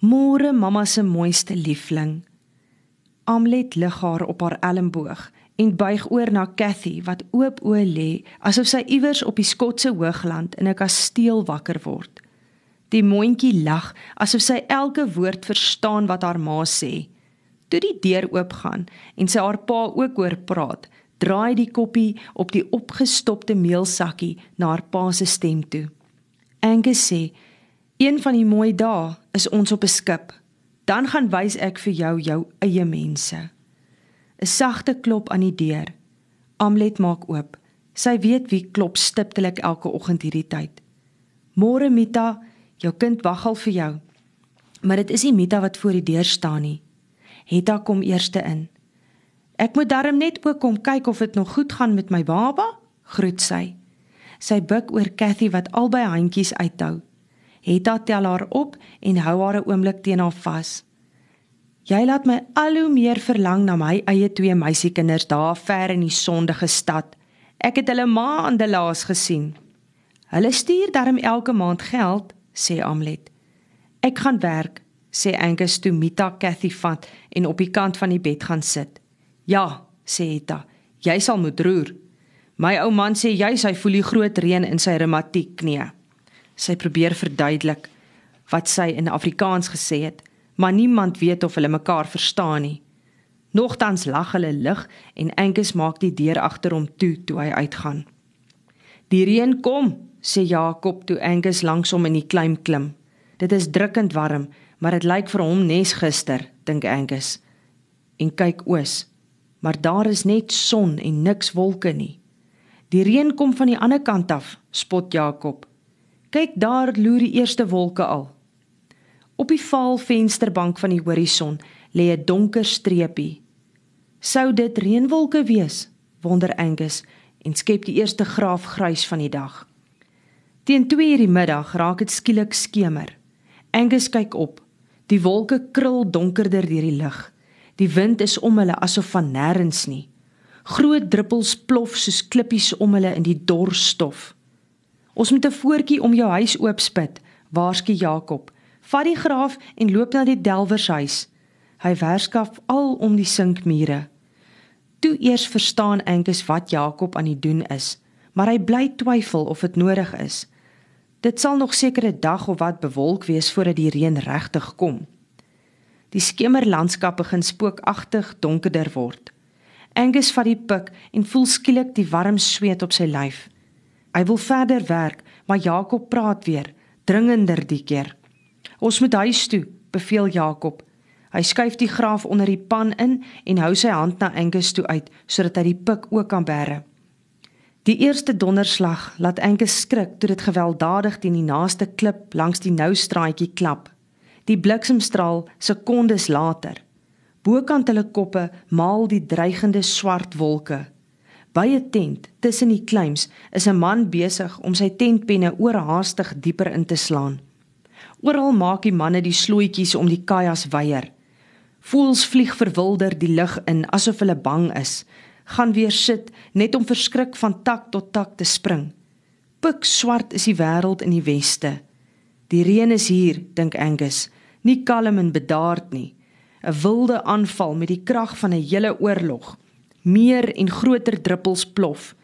Môre mamma se mooiste liefling. Amlet lig haar op haar elmboog en buig oor na Cathy wat oop oë lê asof sy iewers op die Skotse hoogland in 'n kasteel wakker word. Die mondjie lag asof sy elke woord verstaan wat haar ma sê. Toe die deur oopgaan en sy haar pa ook hoor praat, draai die koppie op die opgestopte meelsakkie na haar pa se stem toe. Angus sê: "Een van die mooi dae is ons op 'n skip. Dan gaan wys ek vir jou jou eie mense." 'n Sagte klop aan die deur. Amlet maak oop. Sy weet wie klop stiptelik elke oggend hierdie tyd. "Môre Mita, jou kind wag al vir jou." Maar dit is nie Mita wat voor die deur staan nie. Hetta kom eerste in. "Ek moet darm net ook kom kyk of dit nog goed gaan met my baba," groet sy. Sy buig oor Cathy wat albei handjies uithou. Hetta tel haar op en hou haar 'n oomblik teen haar vas. Jy laat my al hoe meer verlang na my eie twee meisiekinders daar ver in die sondige stad. Ek het hulle maande laas gesien. Hulle stuur darm elke maand geld, sê Amlet. Ek gaan werk, sê Angus toe Mita Cathy vat en op die kant van die bed gaan sit. Ja, sê Hetta, jy sal moet roer. My ou man sê jy sy voel die groot reën in sy reumatiek knie. Sy probeer verduidelik wat sy in Afrikaans gesê het, maar niemand weet of hulle mekaar verstaan nie. Nogtans lag hulle lig en Angus maak die deur agter hom toe toe hy uitgaan. Die reën kom, sê Jakob toe Angus langs hom in die klim klim. Dit is drukkend warm, maar dit lyk vir hom nes gister, dink Angus. En kyk oos, maar daar is net son en niks wolke nie. Die reën kom van die ander kant af, spot Jakob. Kyk daar loer die eerste wolke al. Op die vaal vensterbank van die horison lê 'n donker streepie. Sou dit reënwolke wees? wonder Angus en skep die eerste graaf grys van die dag. Teen 2:00 die middag raak dit skielik skemer. Angus kyk op. Die wolke krul donkerder deur die lug. Die wind is om hulle asof van nêrens nie. Groot druppels plof soos klippies om hulle in die dor stof. Ons moet 'n voetjie om jou huis oopspit, waarsku Jakob. Vat die graaf en loop na die delwershuis. Hy werskaf al om die sinkmure. Toe eers verstaan Angus wat Jakob aan die doen is, maar hy bly twyfel of dit nodig is. Dit sal nog seker 'n dag of wat bewolk wees voordat die reën regtig kom. Die skemerlandskap begin spookagtig donkerder word. Angus vat die pik en voel skielik die warm sweet op sy lyf. Hy wil verder werk, maar Jakob praat weer, dringender die keer. Ons moet huis toe, beveel Jakob. Hy skuif die graaf onder die pan in en hou sy hand na Angus toe uit sodat hy die pik ook kan bære. Die eerste donderslag laat Angus skrik toe dit gewelddadig teen die naaste klip langs die nou straatjie klap. Die bliksemstraal sekondes later Bokant hulle koppe maal die dreigende swart wolke. By 'n tent tussen die kleims is 'n man besig om sy tentpenne oorhaastig dieper in te slaan. Oral maak die manne die slootjies om die kajas weier. Voels vlieg verwilder die lug in asof hulle bang is, gaan weer sit net om verskrik van tak tot tak te spring. Pik swart is die wêreld in die weste. Die reën is hier, dink Angus, nie kalm en bedaard nie. 'n wilde aanval met die krag van 'n hele oorlog. Meer en groter druppels plof.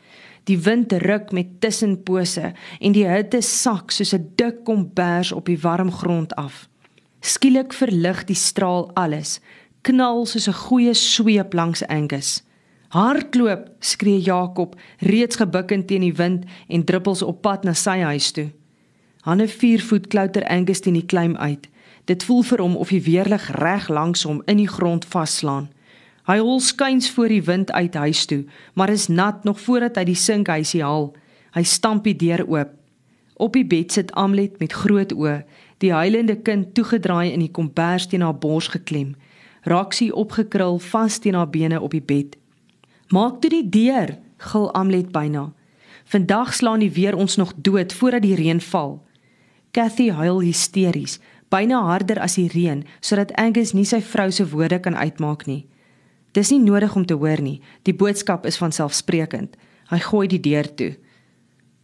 Die wind ruk met tussenpose en die hitte sak soos 'n dik kombers op die warm grond af. Skielik verlig die straal alles, knal soos 'n goeie sweep langs Angus. Hardloop, skree Jakob, reeds gebukkend teen die wind en druppels op pad na sy huis toe. Hanne 4 voet klouter Angus teen die klim uit. Dit voel vir hom of die weerlig reg langs hom in die grond vaslaan. Hy hol skuins voor die wind uit huis toe, maar is nat nog voordat hy die sinkhuisie haal. Hy stamp die deur oop. Op die bed sit Amlet met groot oë, die huilende kind toegedraai in die kombers teen haar bors geklem. Raksie opgekrul vas teen haar bene op die bed. "Maak toe die deur," gil Amlet byna. "Vandag slaan die weer ons nog dood voordat die reën val." Cathy huil hysteries byna harder as die reën sodat Angus nie sy vrou se woorde kan uitmaak nie. Dis nie nodig om te hoor nie. Die boodskap is van selfsprekend. Hy gooi die deur toe.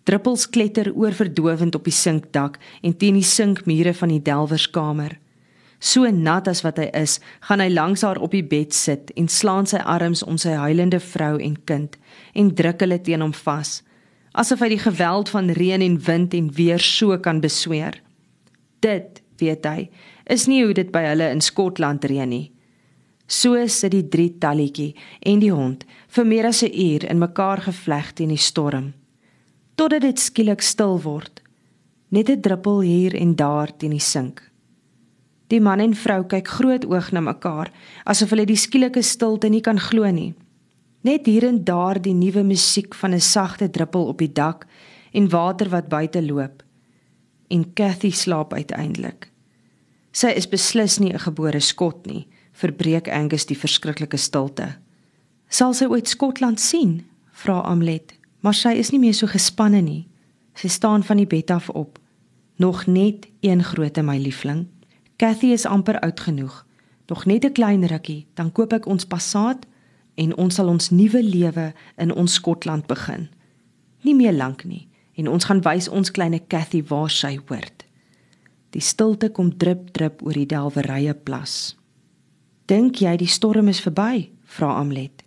Druppels kletter oorverdowend op die sinkdak en teen die sinkmure van die delwerskamer. So nat as wat hy is, gaan hy langs haar op die bed sit en slaan sy arms om sy huilende vrou en kind en druk hulle teen hom vas, asof hy die geweld van reën en wind en weer so kan besweer. Dit, weet hy, is nie hoe dit by hulle in Skotland reën nie. So sit die drie talletjie en die hond vir meer as 'n uur in mekaar gevleg teen die storm, totdat dit skielik stil word. Net 'n druppel hier en daar teen die sink. Die man en vrou kyk groot oog na mekaar, asof hulle die skielike stilte nie kan glo nie. Net hier en daar die nuwe musiek van 'n sagte druppel op die dak en water wat buite loop. En Cathy slaap uiteindelik. Sy is beslis nie 'n gebore skot nie, verbreek Angus die verskriklike stilte. Sal sy ooit Skotland sien? vra Amlet, maar sy is nie meer so gespanne nie. Sy staan van die bed af op. Nog net een groote my liefling. Cathy is amper oud genoeg. Nog net 'n klein rukkie, dan koop ek ons Passat en ons sal ons nuwe lewe in ons Skotland begin. Nie meer lank nie en ons gaan wys ons kleine Cathy waar sy hoort. Die stilte kom drup drup oor die delwerye plas. Dink jy die storm is verby? vra Amlet.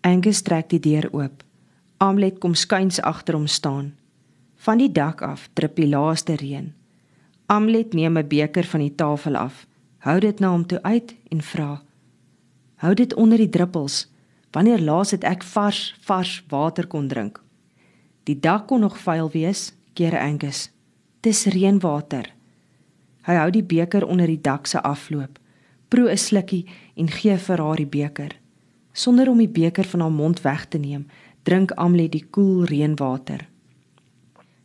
Angus trek die deur oop. Amlet kom skuins agter hom staan. Van die dak af drup die laaste reën. Amlet neem 'n beker van die tafel af, hou dit na hom toe uit en vra: Hou dit onder die druppels. Wanneer laas het ek vars, vars water kon drink? Die dak kon nog vuil wees, keer Angus. Dis reënwater. Hy hou die beker onder die dak se afloop, proe 'n slukkie en gee vir haar die beker. Sonder om die beker van haar mond weg te neem, drink Amlet die koel reënwater.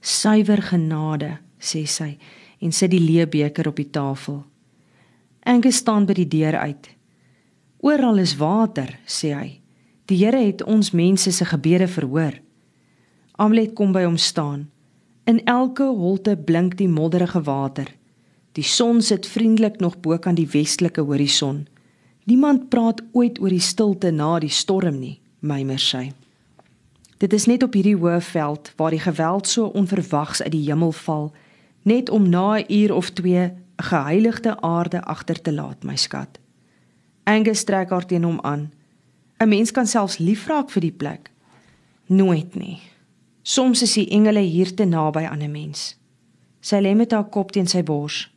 Suiwer genade, sê sy en sit die leë beker op die tafel. Angus staan by die deur uit. Oral is water, sê hy. Die Here het ons mense se gebede verhoor. Amlet kom by hom staan. In elke holte blink die modderige water. Die son sit vriendelik nog bo kan die westelike horison. Niemand praat ooit oor die stilte na die storm nie, mymer sy. Dit is net op hierdie hoë veld waar die geweld so onverwags uit die hemel val, net om na 'n uur of 2 'n geheiligde aarde agter te laat, my skat. Angus trek haar teen hom aan. 'n Mens kan selfs lief raak vir die plek. Nooit nie. Soms is die engele hier te naby aan 'n mens. Sy lê met haar kop teen sy bors.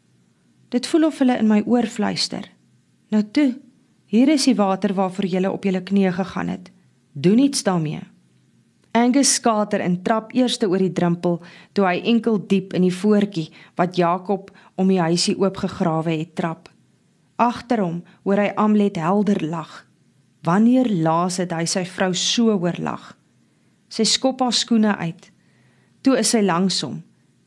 Dit voel of hulle in my oor fluister. Nou toe, hier is die water waarvoor jy op jou knieë gegaan het. Doen iets daarmee. Angus skater en trap eers oor die drempel toe hy enkel diep in die voetjie wat Jakob om die huisie oopgegrawe het trap. Agter hom hoor hy Amlet helder lag. Wanneer laas het hy sy vrou so hoor lag? Sy skop haar skoene uit. Toe is sy langs hom,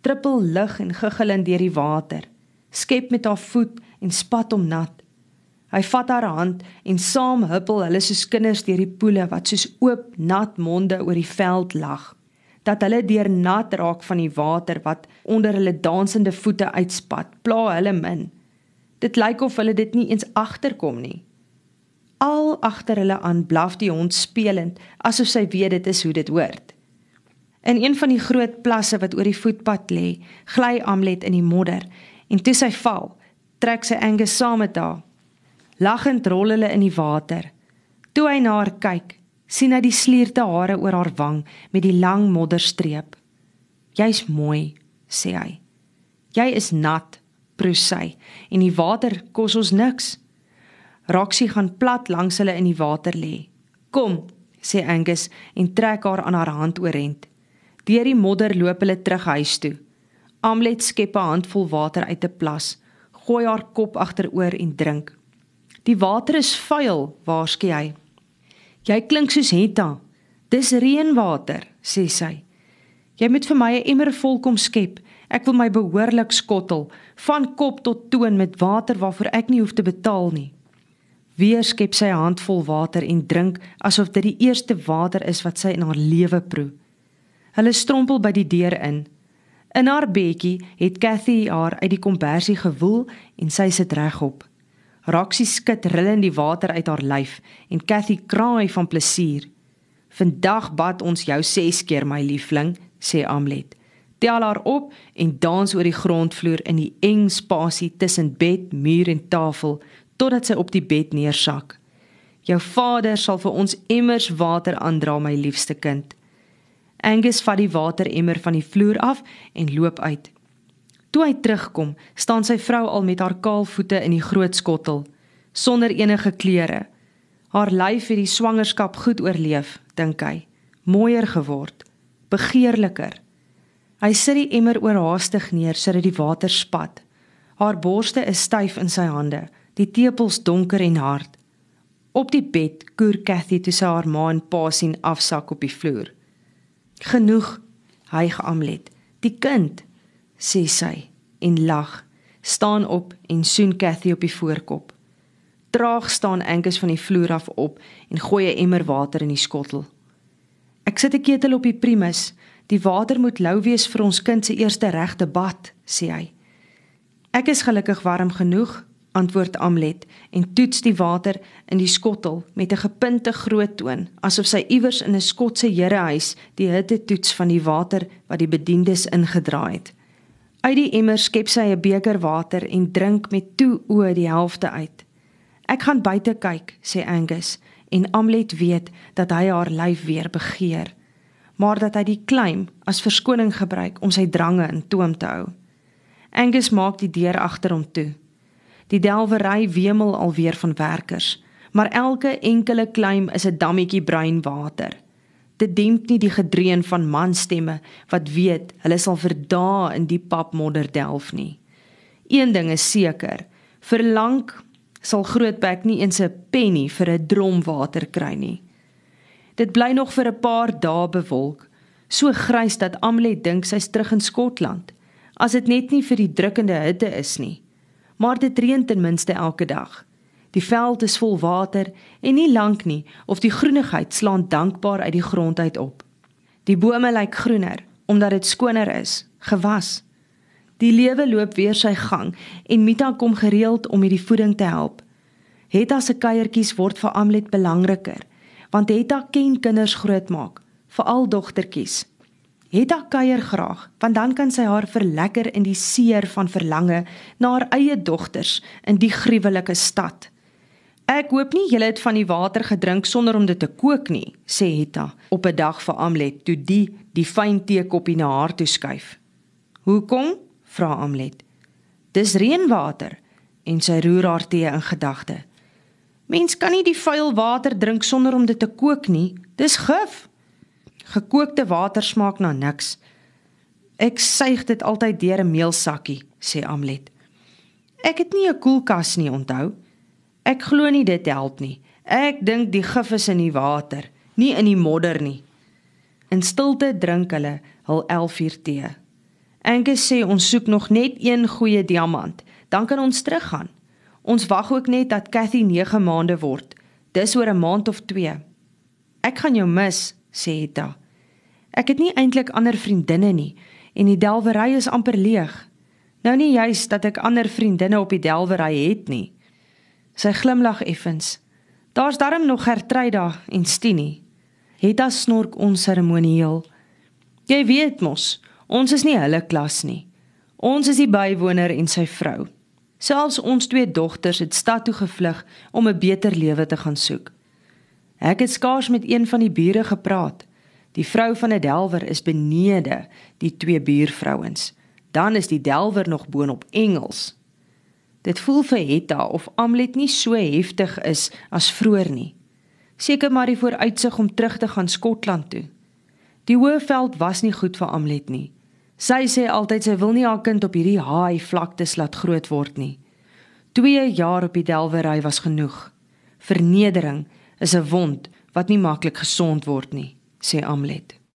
trippel lig en giggelend deur die water skep met haar voet en spat hom nat. Hy vat haar hand en saam huppel hulle soos kinders deur die poele wat soos oop nat monde oor die veld lag. Dat hulle deur nat raak van die water wat onder hulle dansende voete uitspat, pla hulle min. Dit lyk of hulle dit nie eens agterkom nie. Al agter hulle aan blaf die hond spelend asof sy weet dit is hoe dit hoort. In een van die groot plasse wat oor die voetpad lê, gly Amlet in die modder en toe sy val, trek sy Angus saam met haar. Lachend rol hulle in die water. Toe hy na haar kyk, sien hy die slierte hare oor haar wang met die lang modderstreep. "Jy's mooi," sê hy. "Jy is nat," proe sy, "en die water kos ons niks." Roxy gaan plat langs hulle in die water lê. "Kom," sê Angus en trek haar aan haar hand oorent. Deur die modder loop hulle terug huis toe. Amlet skep 'n handvol water uit 'n plas, gooi haar kop agteroor en drink. Die water is vuil, waarsku hy. Jy klink soos Hetta. Dis reënwater, sê sy. Jy moet vir my 'n emmer vol kom skep. Ek wil my behoorlik skottel, van kop tot toon met water waarvoor ek nie hoef te betaal nie. Weer skep sy 'n handvol water en drink asof dit die eerste water is wat sy in haar lewe proe. Hulle strompel by die deur in. In haar bedjie het Cathy haar uit die kombersie gewoel en sy sit regop. Roxy skud rillend die water uit haar lyf en Cathy kraai van plesier. "Vandag bad ons jou 6 keer, my liefling," sê Amlet. tel haar op en dans oor die grondvloer in die eng spasie tussen bed, muur en tafel totdat sy op die bed neersak. Jou vader sal vir ons emmers water aandra, my liefste kind. Angus vat die wateremmer van die vloer af en loop uit. Toe hy terugkom, staan sy vrou al met haar kaal voete in die groot skottel, sonder enige klere. Haar lyf het die swangerskap goed oorleef, dink hy. Mooier geword, begeerliker. Hy sit die emmer oorhaastig neer sodat die water spat. Haar borste is styf in sy hande, die tepels donker en hard. Op die bed koer Cathy toe sy haar ma en pa sien afsak op die vloer. Genoeg, hy geamlet. Die kind, sê sy en lag, staan op en soen Cathy op die voorkop. Traag staan Angus van die vloer af op en gooi 'n emmer water in die skottel. Ek sit 'n ketel op die primus. Die water moet lou wees vir ons kind se eerste regte bad, sê hy. Ek is gelukkig warm genoeg, antwoord Amlet en toets die water in die skottel met 'n gepunte groot toon asof sy iewers in 'n Skotse herehuis die hitte toets van die water wat die bediendes ingedraai het. Uit die emmer skep sy 'n beker water en drink met toe oë die helfte uit. Ek gaan buite kyk, sê Angus, en Amlet weet dat hy haar lyf weer begeer, maar dat hy die klaim as verskoning gebruik om sy drange in toom te hou. Angus maak die deur agter hom toe. Die delwery wemel alweer van werkers, maar elke enkele klim is 'n dammetjie bruin water. Dit demp nie die gedreun van manstemme wat weet hulle sal vir dae in die papmodder delf nie. Een ding is seker, vir lank sal Grootbek nie eens 'n penny vir 'n drom water kry nie. Dit bly nog vir 'n paar dae bewolk, so grys dat Amelie dink sy's terug in Skotland, as dit net nie vir die drukkende hitte is nie maar dit reën ten minste elke dag. Die veld is vol water en nie lank nie of die groenigheid slaan dankbaar uit die grond uit op. Die bome lyk groener omdat dit skoner is, gewas. Die lewe loop weer sy gang en Mita kom gereeld om met die voeding te help. Hetta se kuiertjies word vir Amlet belangriker want Hetta ken kinders grootmaak, veral dogtertjies. Hetta kuier graag, want dan kan sy haar verlekker in die seer van verlange na haar eie dogters in die gruwelike stad. Ek hoop nie julle het van die water gedrink sonder om dit te kook nie, sê Hetta op 'n dag vir Amlet toe die die fyn teekoppie na haar toe skuif. "Hoekom?" vra Amlet. "Dis reënwater." En sy roer haar tee in gedagte. "Mens kan nie die vuil water drink sonder om dit te kook nie. Dis gif." Gekookte water smaak na niks. Ek suig dit altyd deur 'n meelsakkie, sê Amlet. Ek het nie 'n koelkas nie, onthou. Ek glo nie dit help nie. Ek dink die gif is in die water, nie in die modder nie. In stilte drink hulle hul 11 uur tee. Angus sê ons soek nog net een goeie diamant, dan kan ons teruggaan. Ons wag ook net dat Cathy 9 maande word. Dis oor 'n maand of 2. Ek gaan jou mis, sê Etta. Ek het nie eintlik ander vriendinne nie en die delwery is amper leeg. Nou nie juis dat ek ander vriendinne op die delwery het nie. Sy glimlag effens. Daar's darm nog Gertruida en Stinie. Etta snork onseremonieel. Jy weet mos, ons is nie hulle klas nie. Ons is die bywoner en sy vrou. Selfs ons twee dogters het stad toe gevlug om 'n beter lewe te gaan soek. Ek het skaars met een van die bure gepraat. Die vrou van 'n delwer is benede die twee buurvrouens. Dan is die delwer nog boonop Engels. Dit voel vir Hetta of Amlet nie so heftig is as vroeër nie. Seker maar die vooruitsig om terug te gaan Skotland toe. Die Hoëveld was nie goed vir Amlet nie. Sy sê altyd sy wil nie haar kind op hierdie haai vlaktes laat groot word nie. 2 jaar op die delwery was genoeg. Vernedering is 'n wond wat nie maklik gesond word nie, sê Amlet.